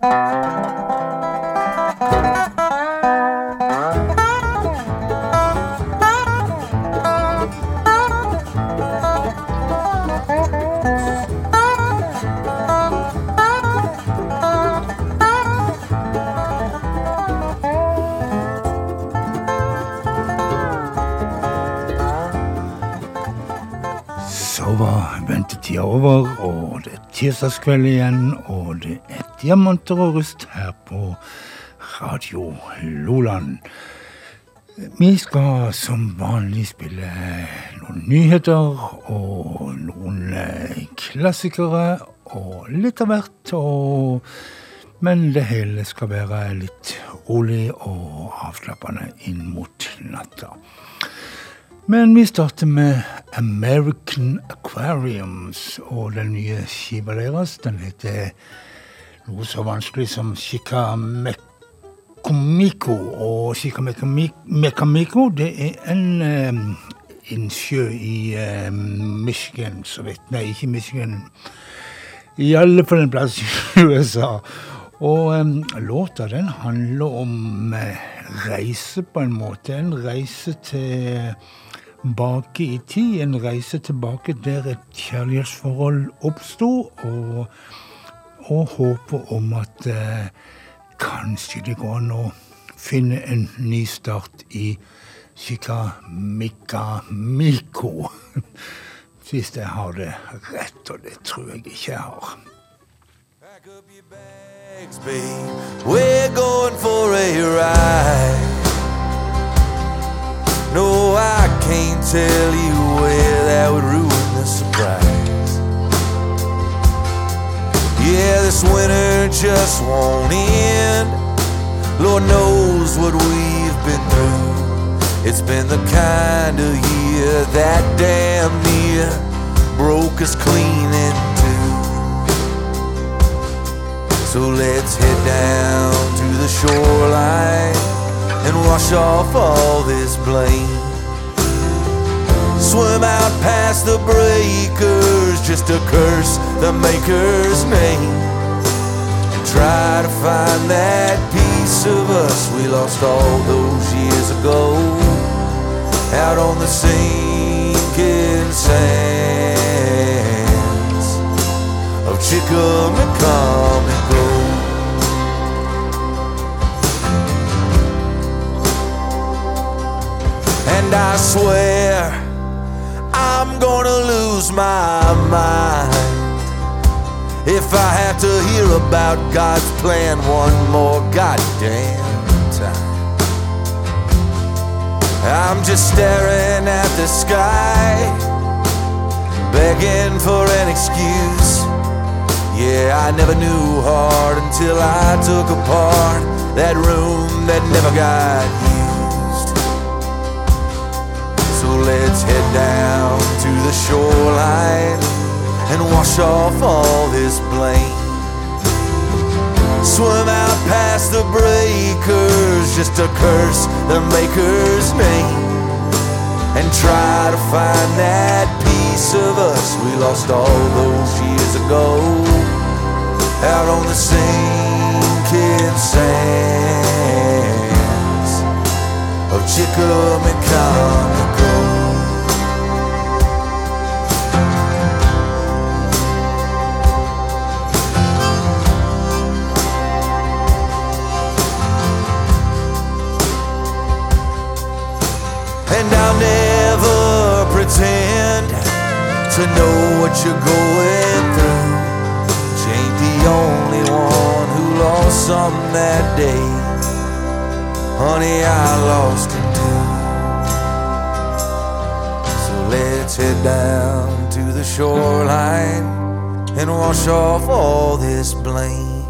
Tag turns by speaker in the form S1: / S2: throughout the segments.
S1: Så var ventetida over, og det er tirsdagskveld igjen, og det Diamanter og rust her på Radio Loland. Vi skal som vanlig spille noen nyheter og noen eh, klassikere og litt av hvert. Og, men det hele skal være litt rolig og avslappende inn mot natta. Men vi starter med American Aquariums og den nye skiva deres. Den heter noe så vanskelig som Shikamekomiko. Og Shikamekomiko det er en um, innsjø i uh, Michigan, så vidt Nei, ikke Michigan. I alle fall en plass i USA. Og um, låta den handler om uh, reise, på en måte. En reise til baki i tid. En reise tilbake der et kjærlighetsforhold oppsto, og, og håpet om at eh, kanskje det går an å finne en ny start i Chikamika-Miko. Hvis jeg har det rett, og det tror jeg ikke jeg har. Bags. We're going for a ride. No, I can't tell you where that would ruin the surprise. Yeah, this winter just won't end. Lord knows what we've been through. It's been the kind of year that damn near broke us clean in two. So let's head down to the shoreline and wash off all this blame. Swim out past the breakers just to curse the maker's name. And try to find that piece of us we lost all those years ago. Out on the sinking sands of Chickamauga. And I swear I'm gonna lose my mind if I have to hear about God's plan one more goddamn time. I'm just staring at the sky, begging for an excuse. Yeah, I never knew hard until I took apart that room that never got down to the shoreline and wash off all this blame. Swim out past the breakers just to curse the maker's name. And try to find that piece of us we lost all those years ago. Out on the sinking sands of Chickamauga. To know what you're going through. She ain't the only one who lost something that day. Honey, I lost it too. So let's head down to the shoreline and wash off all this blame.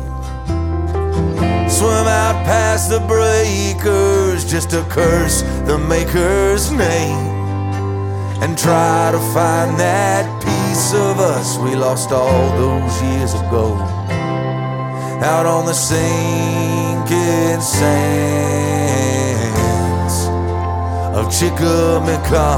S1: Swim out past the breakers just to curse the maker's name and try to find that piece of us we lost all those years ago. Out on the sinking sands of Chickamauga.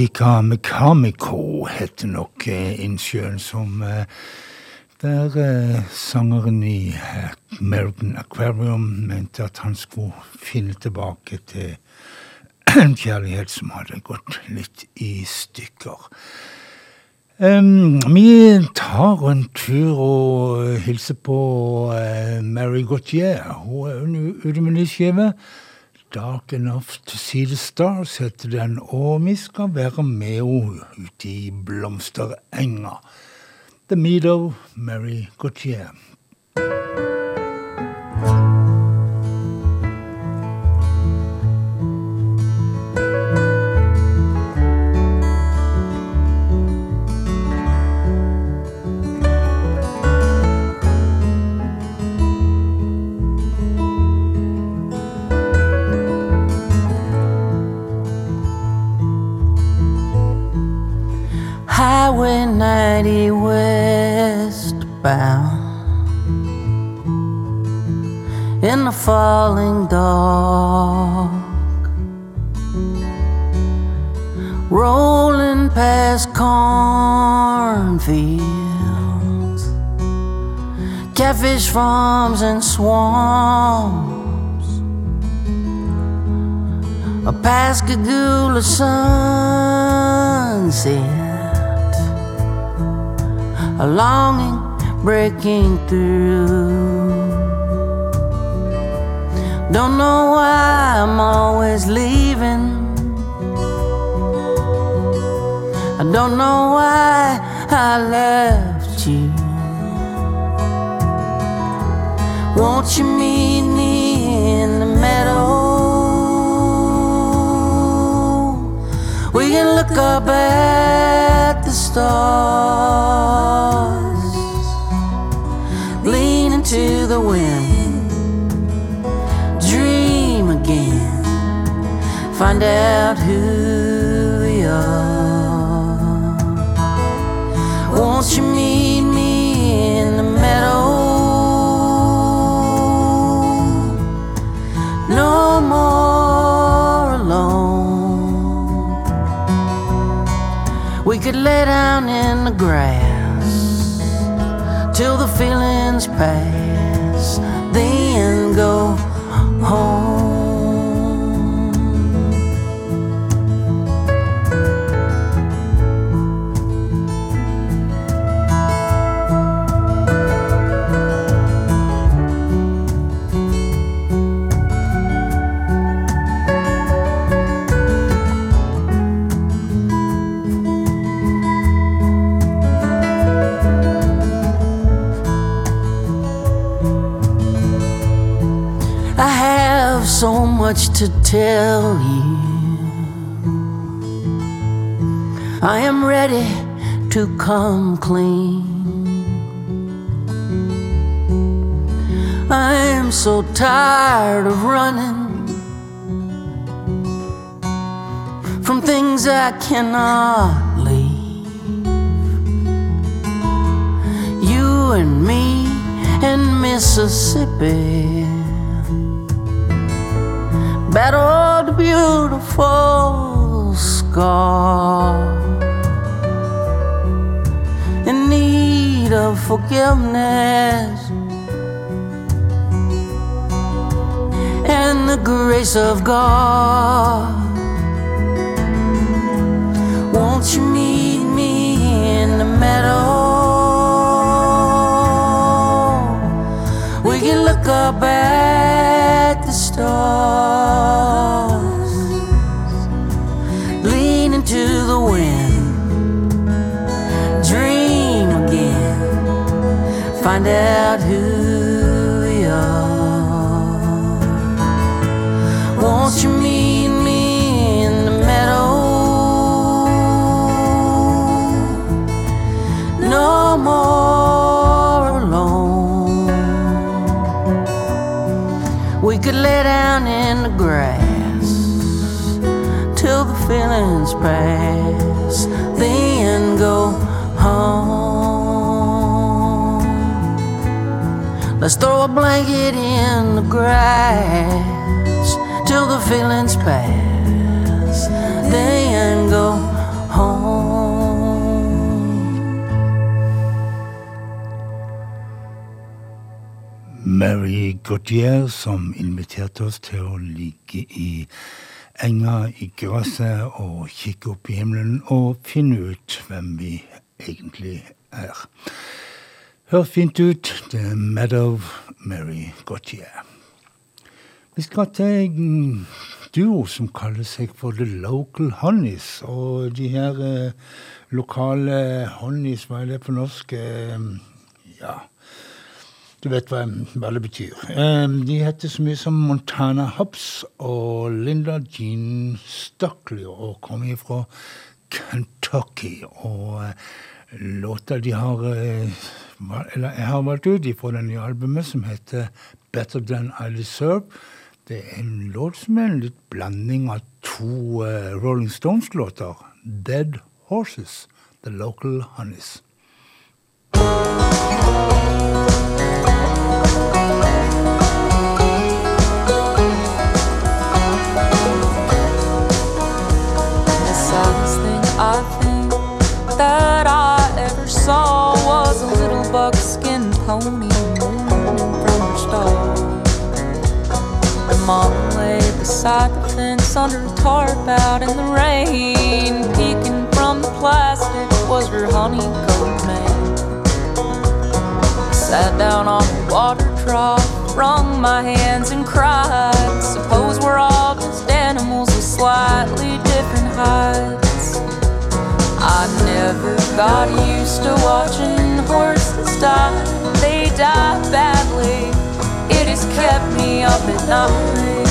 S2: Chika Mekamiko heter nok eh, innsjøen som eh, der eh, sangeren i American Aquarium mente at han skulle finne tilbake til en kjærlighet som hadde gått litt i stykker. Um, vi tar en tur og hilser på uh, Mary Gautier. Hun er ute med ny skive. 'Dark Enough to See the Stars' heter den, og vi skal være med henne ute i blomsterenga. The Meadow, Mary Gautier.
S3: In the falling dark, rolling past cornfields, catfish farms, and swamps. A Pascagoula sunset. A longing breaking through. Don't know why I'm always leaving. I don't know why I left you. Won't you meet me in the meadow? We can look up at the stars, into the wind, dream again, find out who we are. Won't you meet me in the meadow? No more alone. We could lay down in the grass till the feelings pass, much to tell you. I am ready to come clean. I am so tired of running from things I cannot leave. You and me and Mississippi battled beautiful scar in need of forgiveness and the grace of God. Won't you meet me in the meadow? We can look up at
S2: Mary som inviterte oss til å ligge i enga i gresset og kikke opp i himmelen og finne ut hvem vi egentlig er. Høres fint ut. Det er Meadow Mary Gautier. Vi skal til en duo som kaller seg for The Local Honeys. Og de her eh, lokale honeys, hva er det på norsk? Eh, ja du vet hva, det betyr. De heter så mye som Montana Hops og Linda Jean Stockley og kommer fra Kentucky. Og låter låta de har uh, Eller jeg har valgt ut fra det nye albumet som heter Better Than I Deserve. Det er en låt som er en litt blanding av to uh, Rolling Stones-låter. Dead Horses, The Local Honeys.
S4: I out in the rain. Peeking from the plastic was her honeycomb man. Sat down on the water trough, wrung my hands and cried. Suppose we're all just animals with slightly different hides. I never got used to watching horses die. They die badly. It has kept me up at night.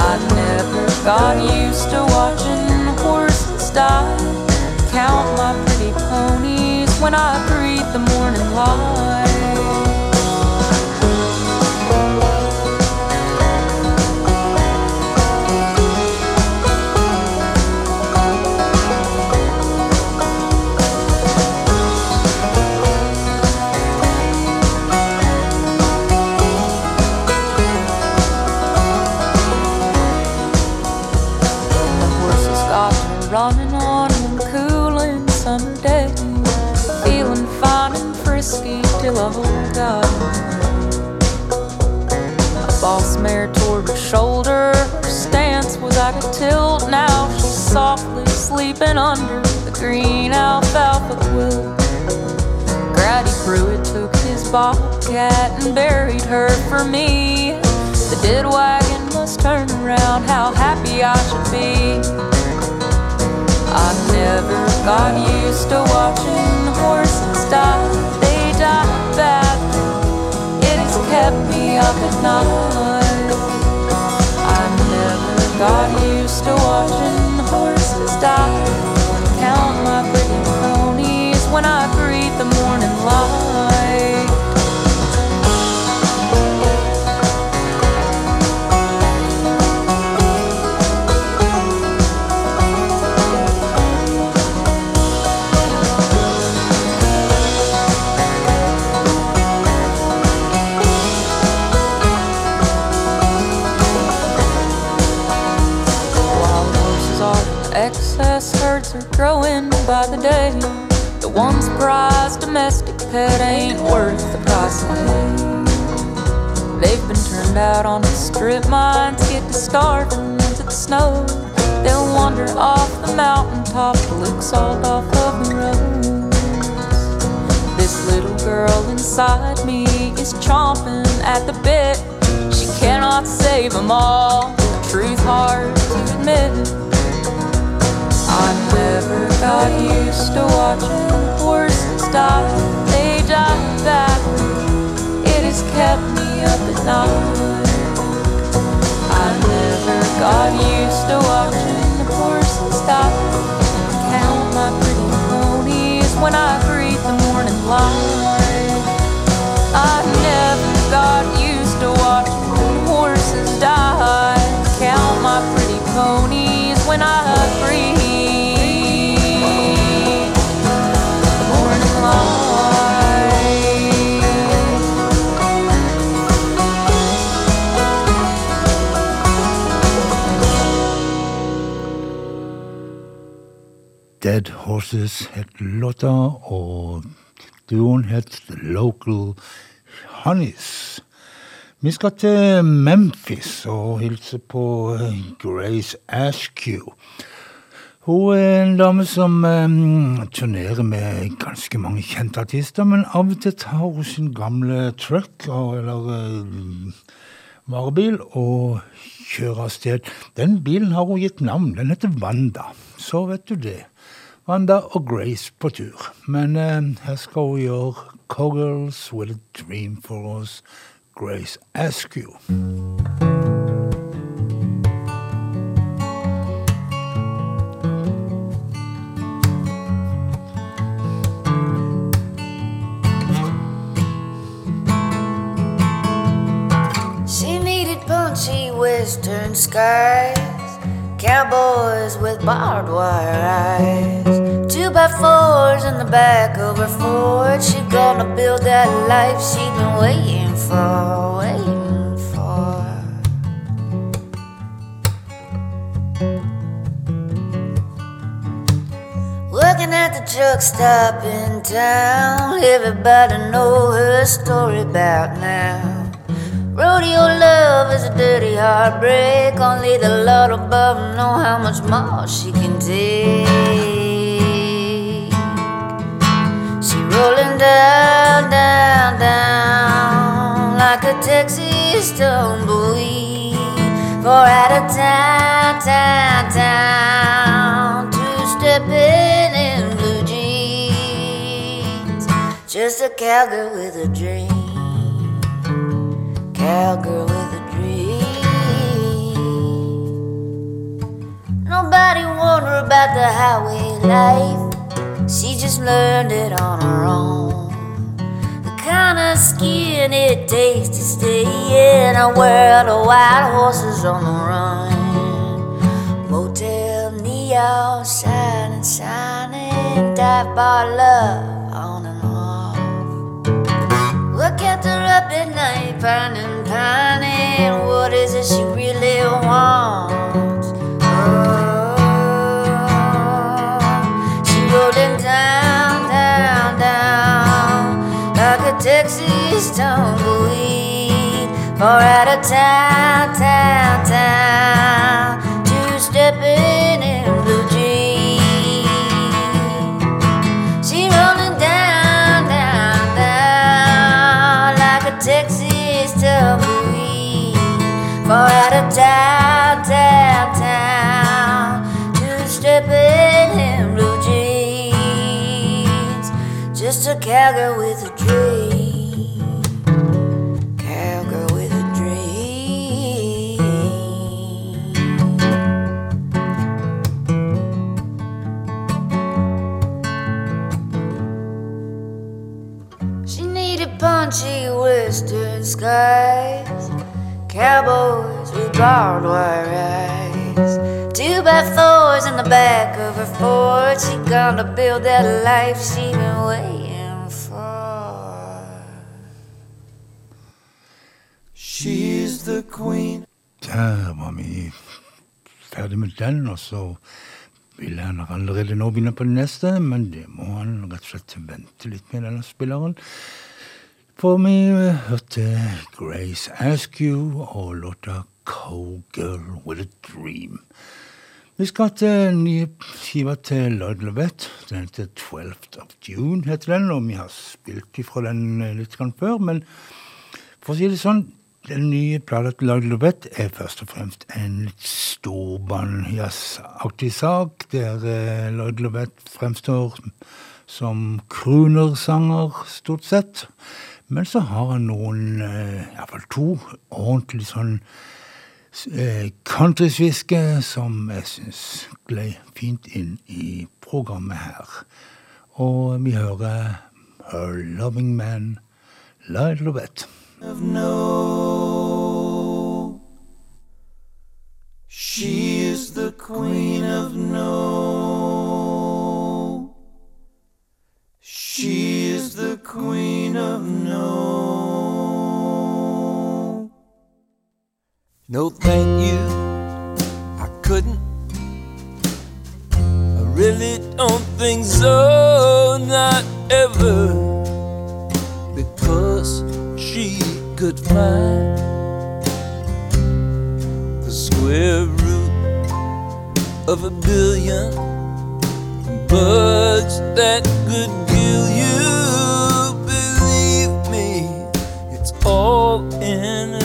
S4: I never got used to watching horses die. Count my pretty ponies when I breathe the morning light. A tilt. Now she's softly sleeping under the green alfalfa quilt. Grady Pruitt took his bobcat and buried her for me. The dead wagon must turn around, how happy I should be. I never got used to watching horses die. They die badly. It has kept me up at night. Got used to watching once prized domestic pet ain't worth the price of hay. They've been turned out on the strip mines, get to starving into the snow. They'll wander off the mountaintop to lick salt off of the roads. This little girl inside me is chomping at the bit. She cannot save them all. The truth hard to admit. I never got used to watching horses die. They die badly. It has kept me up at night. I never got used to watching the horses die. Count my pretty ponies when I breathe the morning light. I never got used to watching horses die. Count my pretty ponies when I
S2: Dead Horses het låta, og duoen het Local Honeys. Vi skal til Memphis og hilse på eh, Grace Ashkew. Hun er en dame som um, turnerer med ganske mange kjente artister, men av og til tar hun sin gamle truck eller um, varebil og kjører av sted. Den bilen har hun gitt navn. Den heter Wanda. Så vet du det. Wanda og Grace på tur. Men uh, her skal hun gjøre with a Dream for Us', Grace Askew.
S5: She needed punchy western skies, cowboys with barbed wire eyes, two by fours in the back of her Ford. She gonna build that life she'd been waiting for, waiting for. Working at the truck stop in town, everybody know her story about now. Rodeo love is a dirty heartbreak. Only the Lord above know how much more she can take. She rolling down, down, down like a Texas tumbleweed. For out of town, town, town, two stepping in blue jeans. Just a cowgirl with a dream. Cowgirl with a dream. Nobody warned her about the highway life. She just learned it on her own. The kind of skin it takes to stay in a world of wild horses on the run. Motel neon shining, shining, dive bar love up at night, pining, pining? What is it she really wants? Oh, she rolling down, down, down like a Texas tumbleweed. Far out of town, town, town, two stepping cowgirl with a dream. Cowgirl with a dream. She needed punchy western skies, cowboys with barbed wire eyes, two by fours in the back of her Ford. She gonna build that life she been waiting
S6: the queen.
S2: Der var vi ferdig med den, og så ville han allerede nå begynne på den neste, men det må han rett og slett vente litt med denne spilleren. For vi hørte Grace Askew og låta Cowgirl with a Dream. Vi skal til en ny skive til Lloyd Lovett. Den heter 12th of June, heter den, og vi har spilt ifra den litt før. Men for å si det sånn, den nye plata til Lloyd Lovett er først og fremst en storbanjazzaktig sak, der eh, Lloyd Lovett fremstår som croonersanger, stort sett. Men så har han noen, eh, iallfall to, ordentlig sånn eh, countrysviske som jeg syns glei fint inn i programmet her. Og vi hører Her Loving Man, Lloyd Lovett.
S6: Of no. She is the queen of no. She is the queen of no. No, thank you. I couldn't. I really don't think so. Not ever could find the square root of a billion bugs that could kill you. Believe me, it's all in.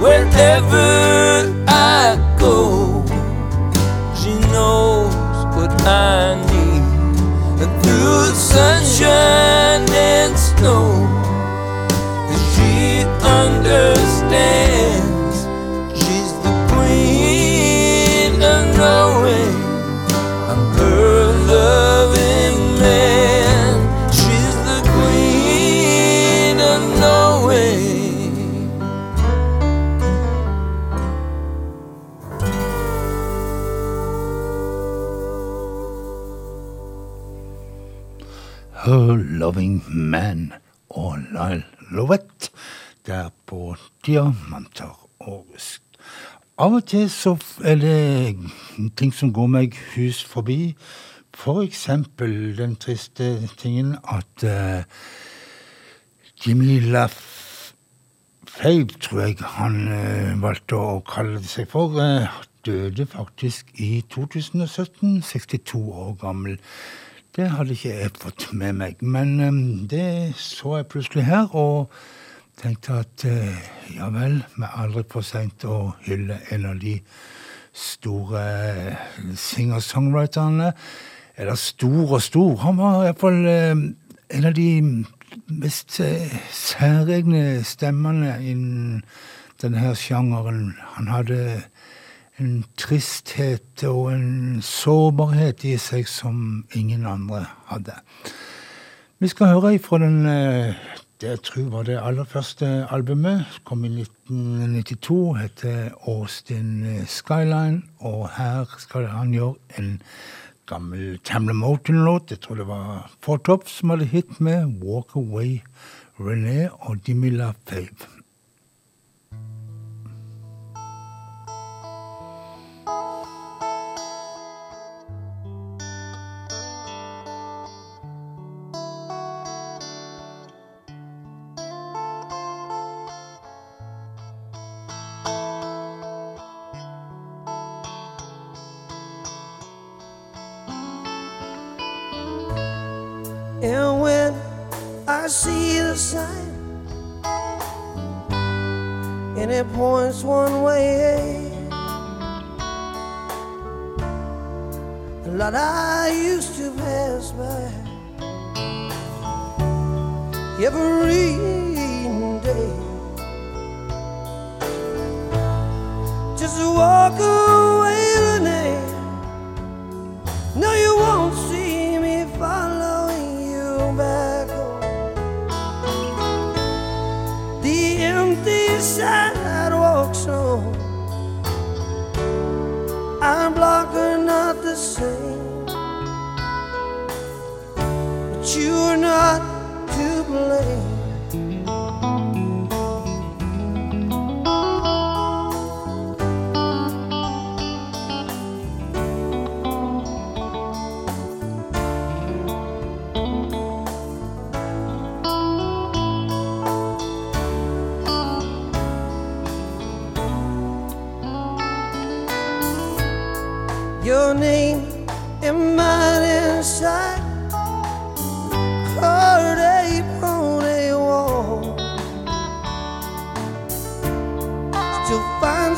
S6: wherever I go. She knows what I need, and through sunshine and snow, she understands. Man I
S2: love it, der på diamanter og rusk. Av og til så er det ting som går meg hus forbi. For eksempel den triste tingen at uh, Jimmy Lafave, tror jeg han uh, valgte å kalle seg for, uh, døde faktisk i 2017, 62 år gammel. Det hadde ikke jeg fått med meg, men um, det så jeg plutselig her, og tenkte at uh, ja vel, vi er aldri for seint å hylle en av de store eh, singer-songwriterne. Eller stor og stor. Han var iallfall eh, en av de mest særegne stemmene innen denne sjangeren. Han hadde en tristhet og en sårbarhet i seg som ingen andre hadde. Vi skal høre ifra den eh, det jeg tror var det aller første albumet. Kom i 1992, heter Austin Skyline. Og her skal han gjøre en gammel Tamla Moton-låt. Jeg tror det var Four Tops som hadde hit med Walk Away René og Dimila Fave.
S7: Still finds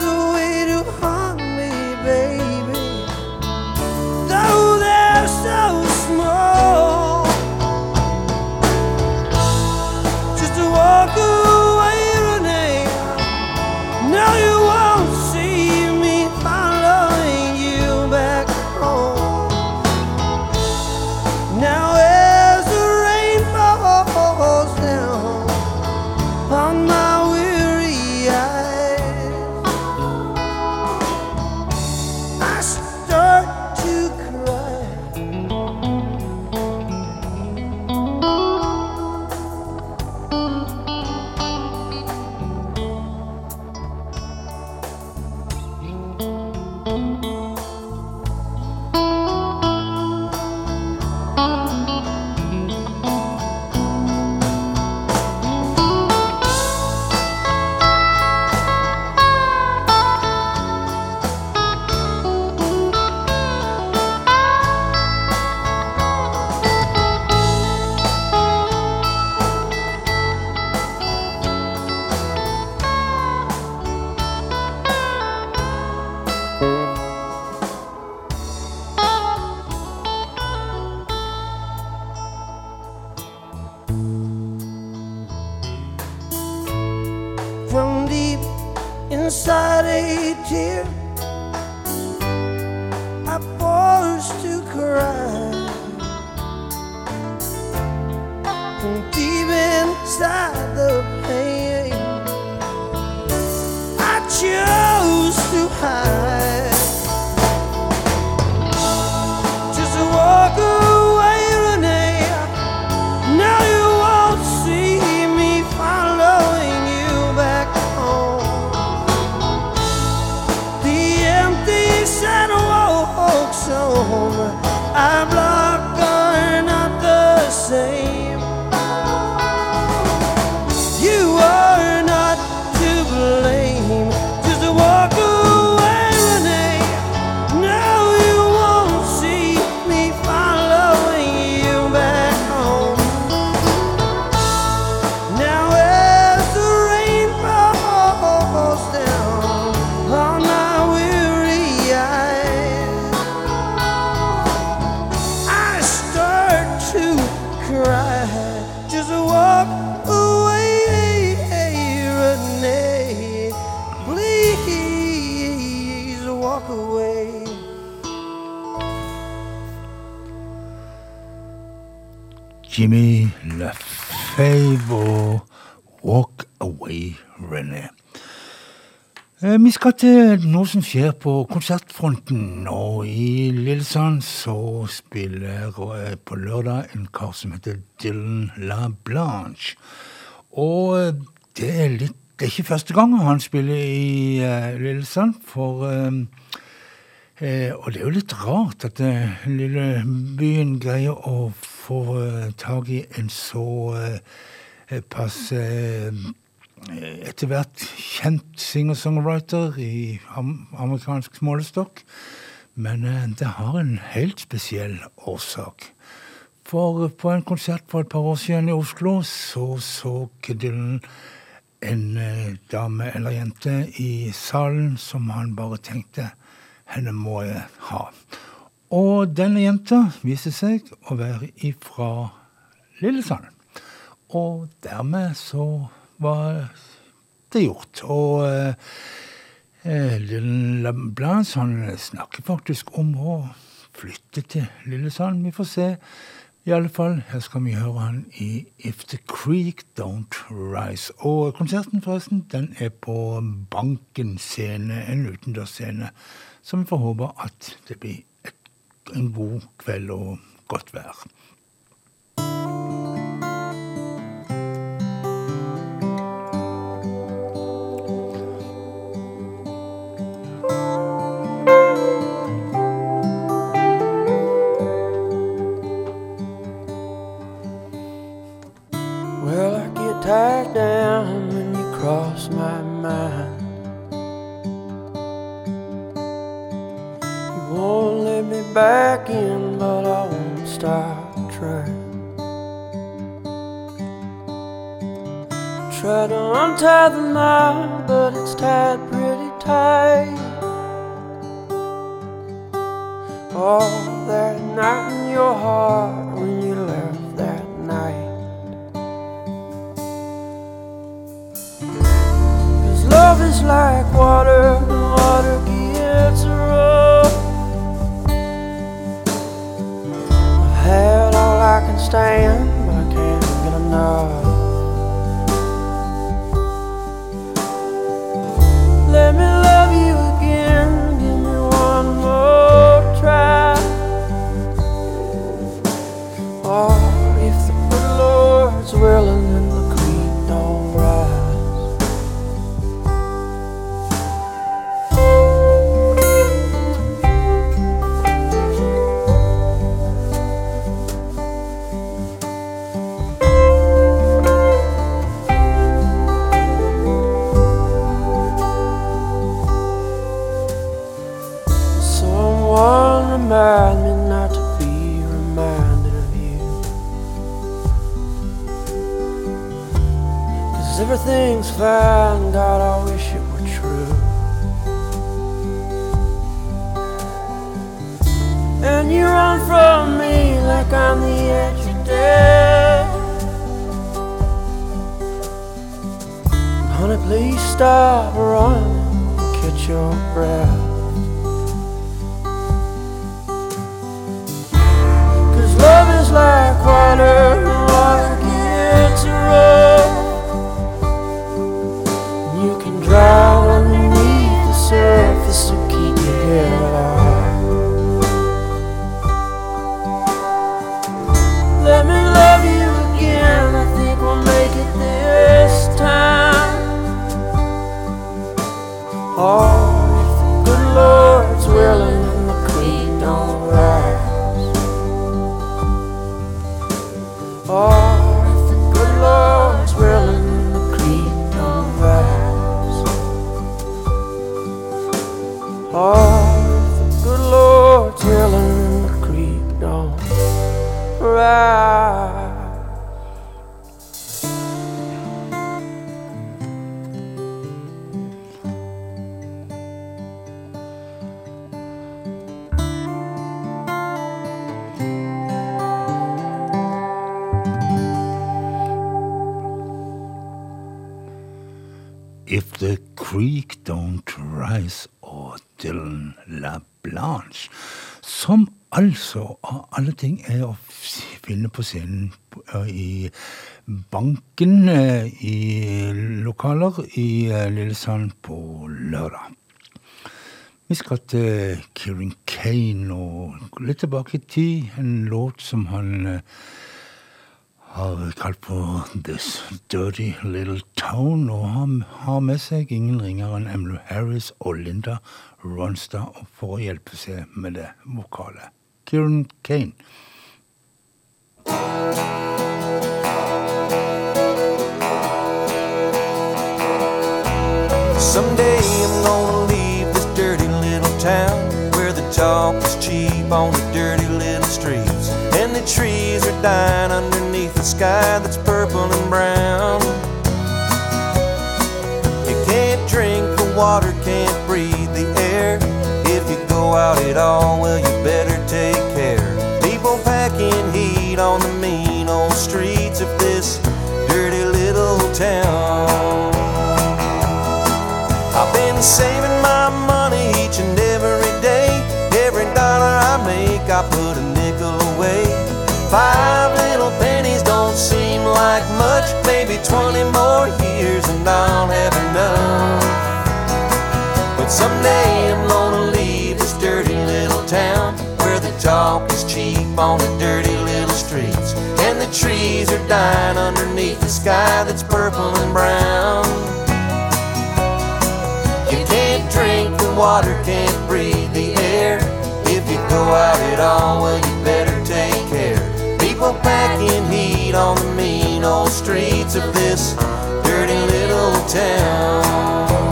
S2: skal til noe som skjer på konsertfronten. Og i Lillesand så spiller eh, på lørdag en kar som heter Dylan La Blanche. Og eh, det er litt Det er ikke første gang han spiller i uh, Lillesand, for um, eh, Og det er jo litt rart at den lille byen greier å få eh, tak i en så eh, pass eh, etter hvert kjent singer-songwriter i amerikansk målestokk. Men eh, det har en helt spesiell årsak. For på en konsert for et par år siden i Oslo så så Dylan en eh, dame eller jente i salen som han bare tenkte henne må jeg ha. Og denne jenta viser seg å være ifra Lillesand. Og dermed så var det gjort. Og eh, Lille Blanche han snakker faktisk om å flytte til Lillesand. Vi får se. I alle fall, her skal vi høre han i If the Creek Don't Rise. Og konserten, forresten, den er på Banken scene, en utendørsscene. Så vi får håpe at det blir en god kveld og godt vær.
S7: Tired down when you cross my mind. You won't let me back in, but I won't stop trying. Try to untie the knot, but it's tied pretty tight. Oh, that knot in your heart love is like water, water gets rough. I've had all I can stand, but I can't get enough. Let me love you again, give me one more try. Or if the good Lord's willing,
S2: Alle ting er å finne på scenen i banken eh, i lokaler i eh, Lillesand på lørdag. Vi skal til Kieran Kane og litt tilbake i tid. En låt som han eh, har kalt for This Dirty Little Town, og han har med seg ingen ringere enn Emlo Harris og Linda Ronstad for å hjelpe seg med det vokale. Kieran Kane.
S1: Someday I'm gonna leave this dirty little town where the talk is cheap on the dirty little streets. And the trees are dying underneath the sky that's purple and brown. You can't drink the water, can't breathe the air. If you go out at all, well, you more years and I'll have enough. But someday I'm gonna leave this dirty little town where the talk is cheap on the dirty little streets. And the trees are dying underneath the sky that's purple and brown. You can't drink the water, can't breathe the air. If you go out at all, well, you better take care. People packing heat on the mean old streets of this dirty little town.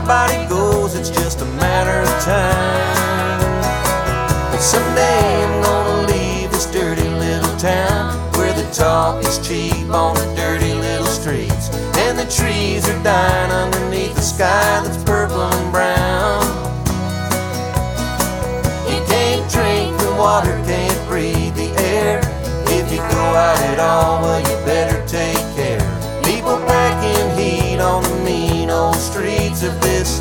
S1: My body goes, it's just a matter of time. But someday I'm gonna leave this dirty little town where the talk is cheap on the dirty little streets. And the trees are dying underneath the sky that's purple and brown. You can't drink the water, can't breathe the air. If you go out at all, well, you better take care. People packing on the mean old streets of this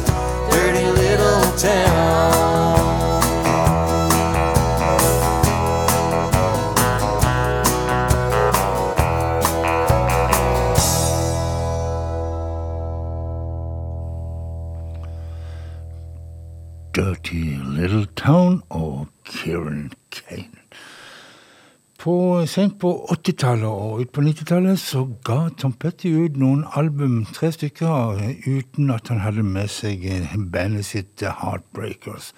S1: dirty little town.
S2: Dirty Little Town og Kieran Kane. På, sent på 80-tallet og ut på 90-tallet så ga Tom Petty ut noen album, tre stykker, uten at han hadde med seg bandet sitt Heartbreakers.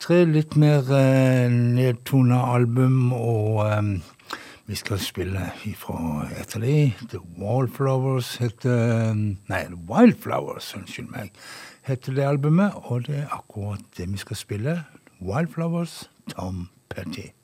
S2: Tre litt mer eh, nedtona album, og eh, vi skal spille ifra et av de. The Wallflowers heter Nei, The Wildflowers, unnskyld meg, heter det albumet, og det er akkurat det vi skal spille. Wildflowers, Tom Petty.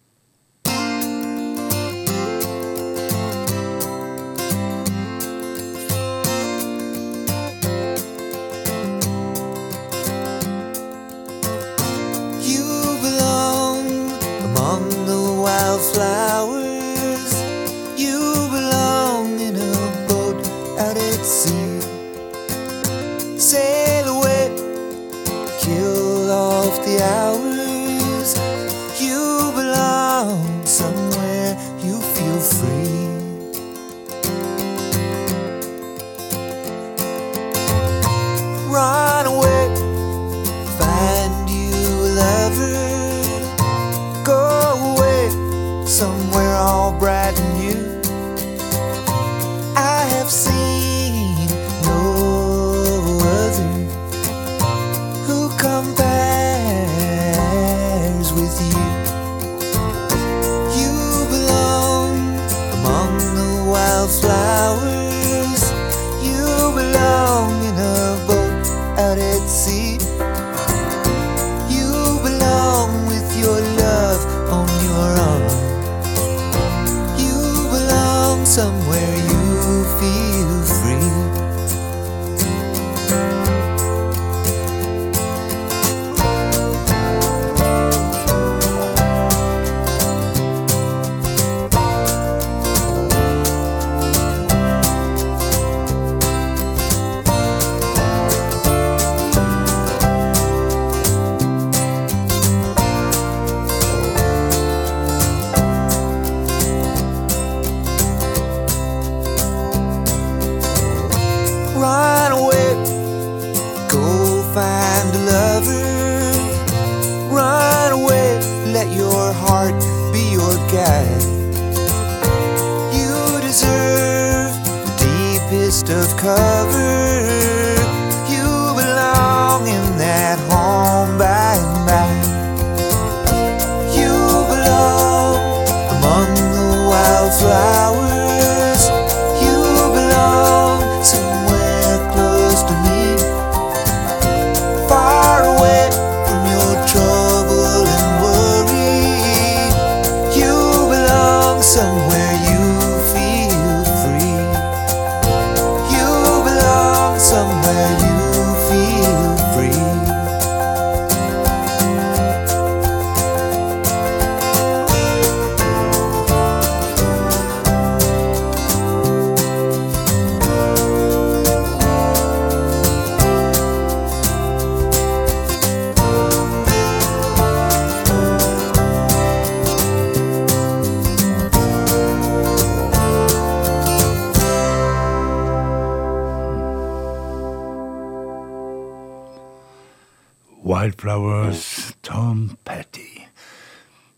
S2: Tom Patty.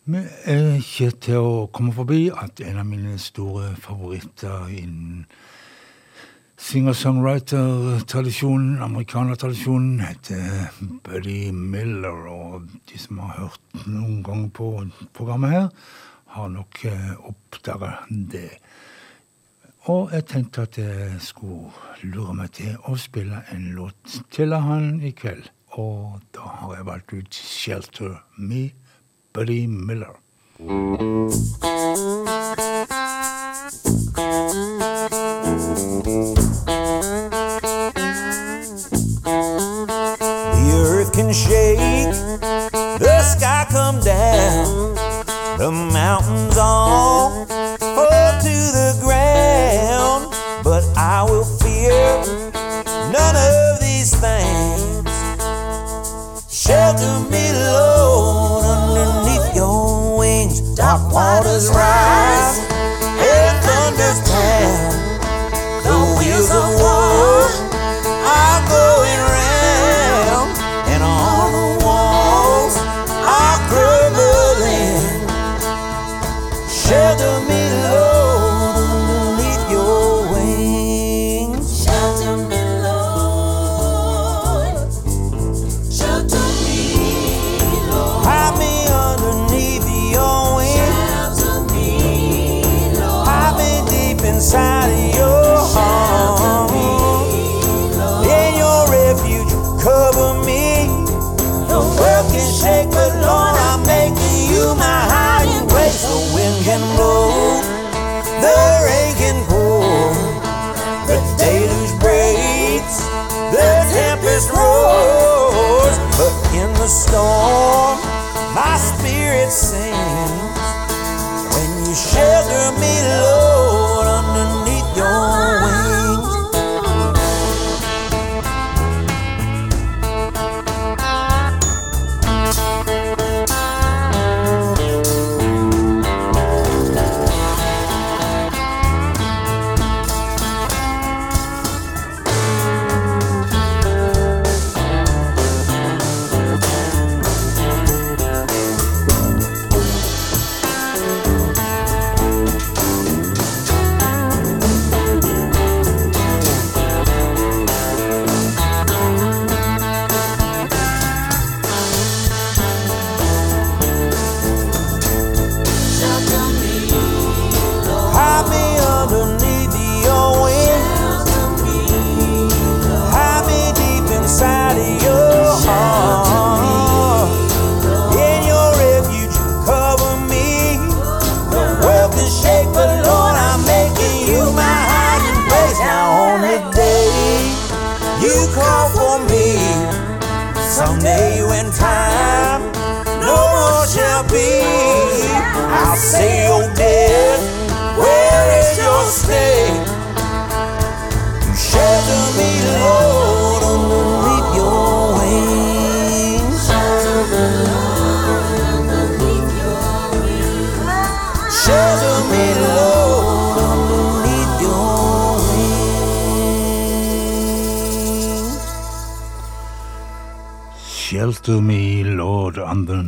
S2: Vi er eh, ikke til å komme forbi at en av mine store favoritter innen singer-songwriter-tradisjonen, amerikanertradisjonen, heter Buddy Miller. Og de som har hørt noen ganger på programmet her, har nok eh, oppdaget det. Og jeg tenkte at jeg skulle lure meg til å spille en låt til han i kveld. og da har jeg valgt ut 'Shelter Me', Buddy Miller.
S1: The earth can shake, the sky come down. to be alone underneath your wings. Dark waters rise.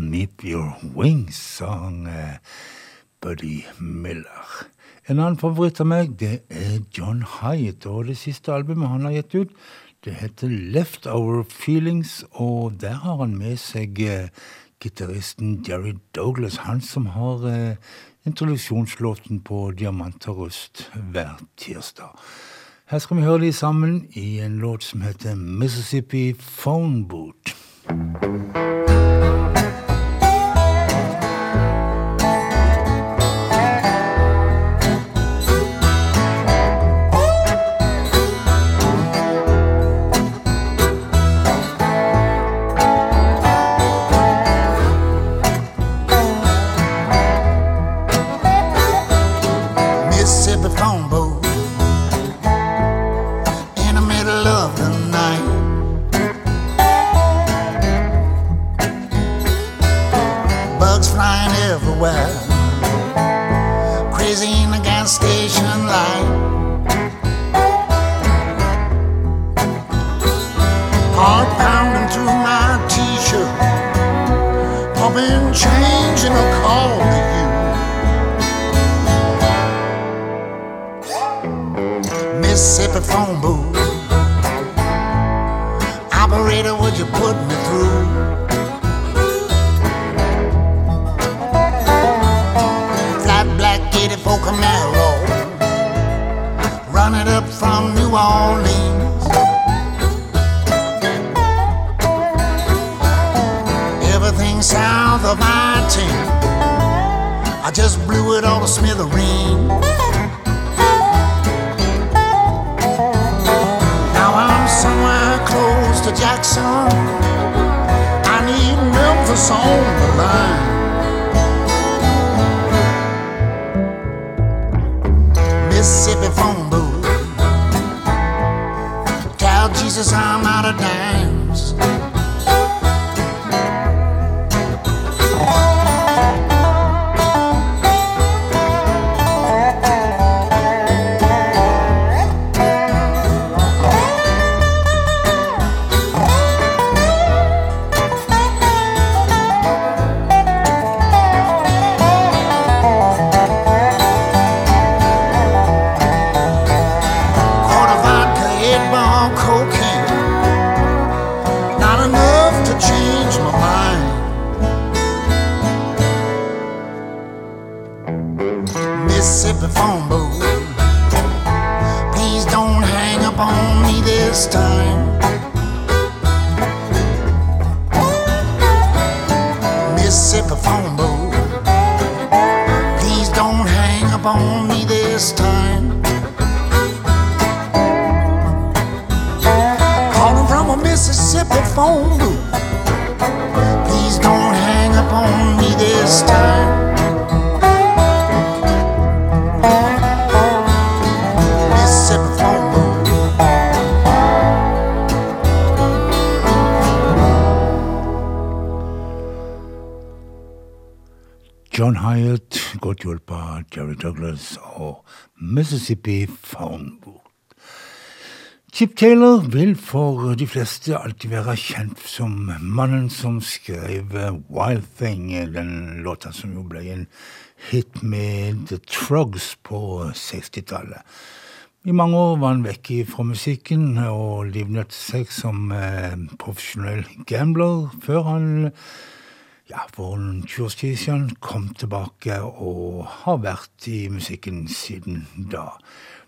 S1: Underneath your wings,
S2: sang eh, Buddy Miller. En annen favoritt av meg, det er John Hyatt, og det siste albumet han har gitt ut, det heter Leftover Feelings, og der har han med seg eh, gitaristen Jerry Douglas, han som har eh, introduksjonslåten på Diamant og rust hver tirsdag. Her skal vi høre de sammen i en låt som heter Mississippi Phone Boot.
S8: Phone booth. Operator, would you put me through? Flat black 84 Camaro, running up from New Orleans. Everything south of I-10, I just blew it all to smithereen. To Jackson. I need Memphis on the line. Mississippi phone booth. Tell Jesus I'm out of dimes. Mississippi Phone
S2: Chip Taylor vil for de fleste alltid være kjent som mannen som skrev Wild Thing, den låta som jo ble en hit med The Trugs på 60-tallet. I mange år var han vekk fra musikken og livnøtte seg som eh, profesjonell gambler, før han ja, for en 20 års tid siden kom tilbake og har vært i musikken siden da.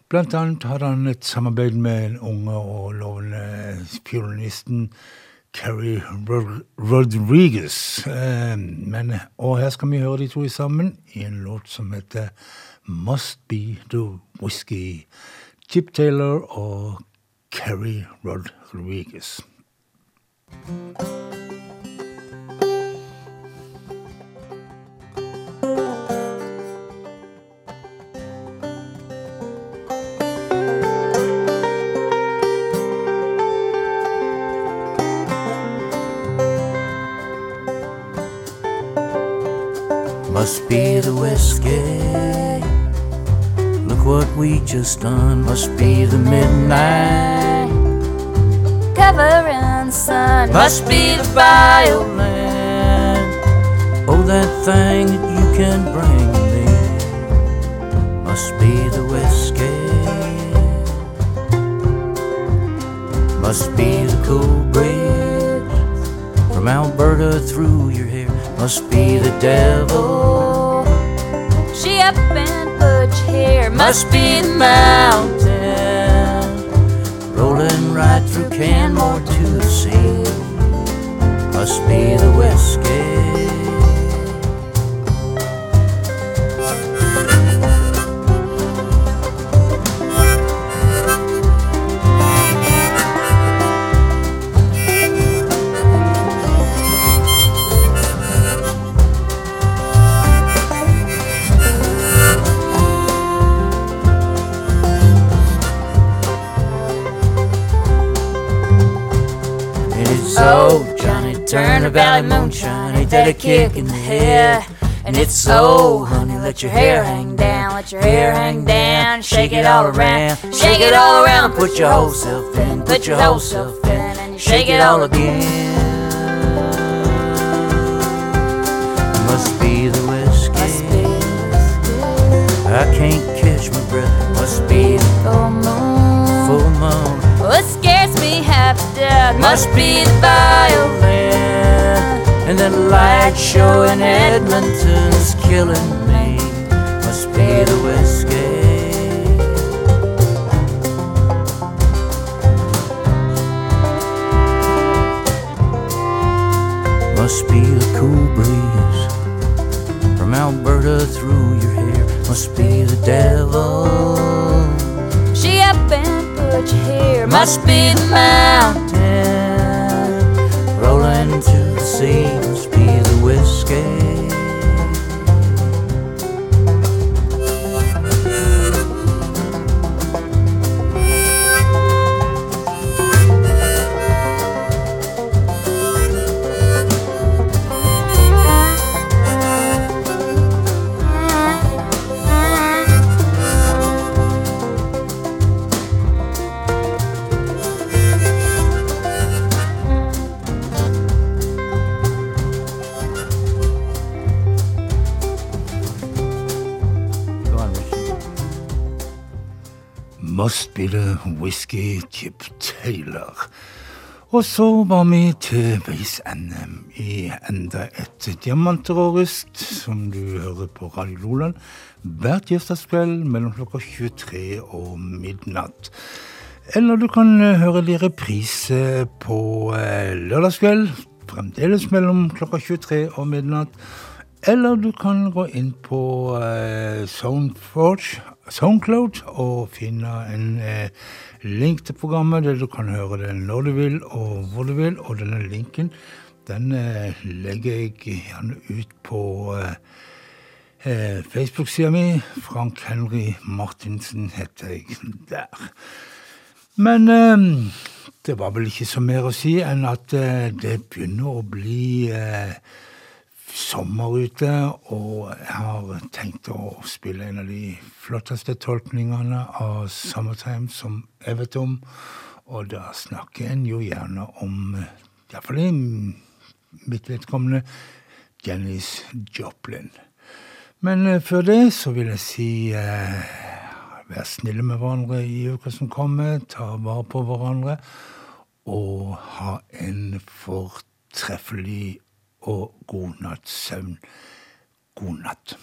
S2: Blant annet hadde han et samarbeid med den unge og lovende fiolinisten Rod Rodriguez. Eh, men, og her skal vi høre de to sammen i en låt som heter Must Be The Whiskey. Chip Taylor og Carrie Rodriguez.
S9: Thank
S3: Must be the whiskey. Look what we just done. Must be the midnight.
S4: Covering the sun.
S3: Must be the violin. Oh, that thing that you can bring me. Must be the whiskey. Must be the cool breeze from Alberta through your hair. Must be the devil.
S4: She up and put your hair.
S3: Must be the mountain rolling right through Canmore to the sea. Must be the whiskey. Turner Valley moonshine. Ain't that a kick in the head? And it's so, oh, honey, let your hair hang down, let your hair hang down, shake it all around, shake it all around, put your whole self in, put your whole self in, and shake it all again. Must be the whiskey. I can't catch my breath. Must be the
S4: Full moon.
S3: full moon.
S4: What scares me half to death
S3: Must be the violin. And that light show in Edmonton's killing me. Must be the whiskey. Must be the cool breeze from Alberta through your hair. Must be the devil.
S4: She up and put your hair.
S3: Must be the mountain rolling to sea. Be the whiskey.
S2: Must be the whisky Chip Taylor. Og så var vi til veis NM i enda et diamanterrorist som du hører på Radio Loland hver tirsdagskveld mellom klokka 23 og midnatt. Eller du kan eh, høre de reprise på eh, lørdagskveld, fremdeles mellom klokka 23 og midnatt. Eller du kan gå inn på eh, Soundforge, Soundcloud og finne en eh, link til programmet der du kan høre det når du vil og hvor du vil. Og denne linken den eh, legger jeg gjerne ut på eh, eh, Facebook-sida mi. Frank Henry Martinsen heter jeg der. Men eh, det var vel ikke så mer å si enn at eh, det begynner å bli eh, sommer ute, og jeg har tenkt å spille en av de flotteste tolkningene av Summertime som jeg vet om. Og da snakker en jo gjerne om, iallfall i mitt vedkommende, Janis Joplin. Men eh, før det så vil jeg si eh, vær snille med hverandre i uka som kommer, ta vare på hverandre, og ha en fortreffelig og god natts søvn. God natt.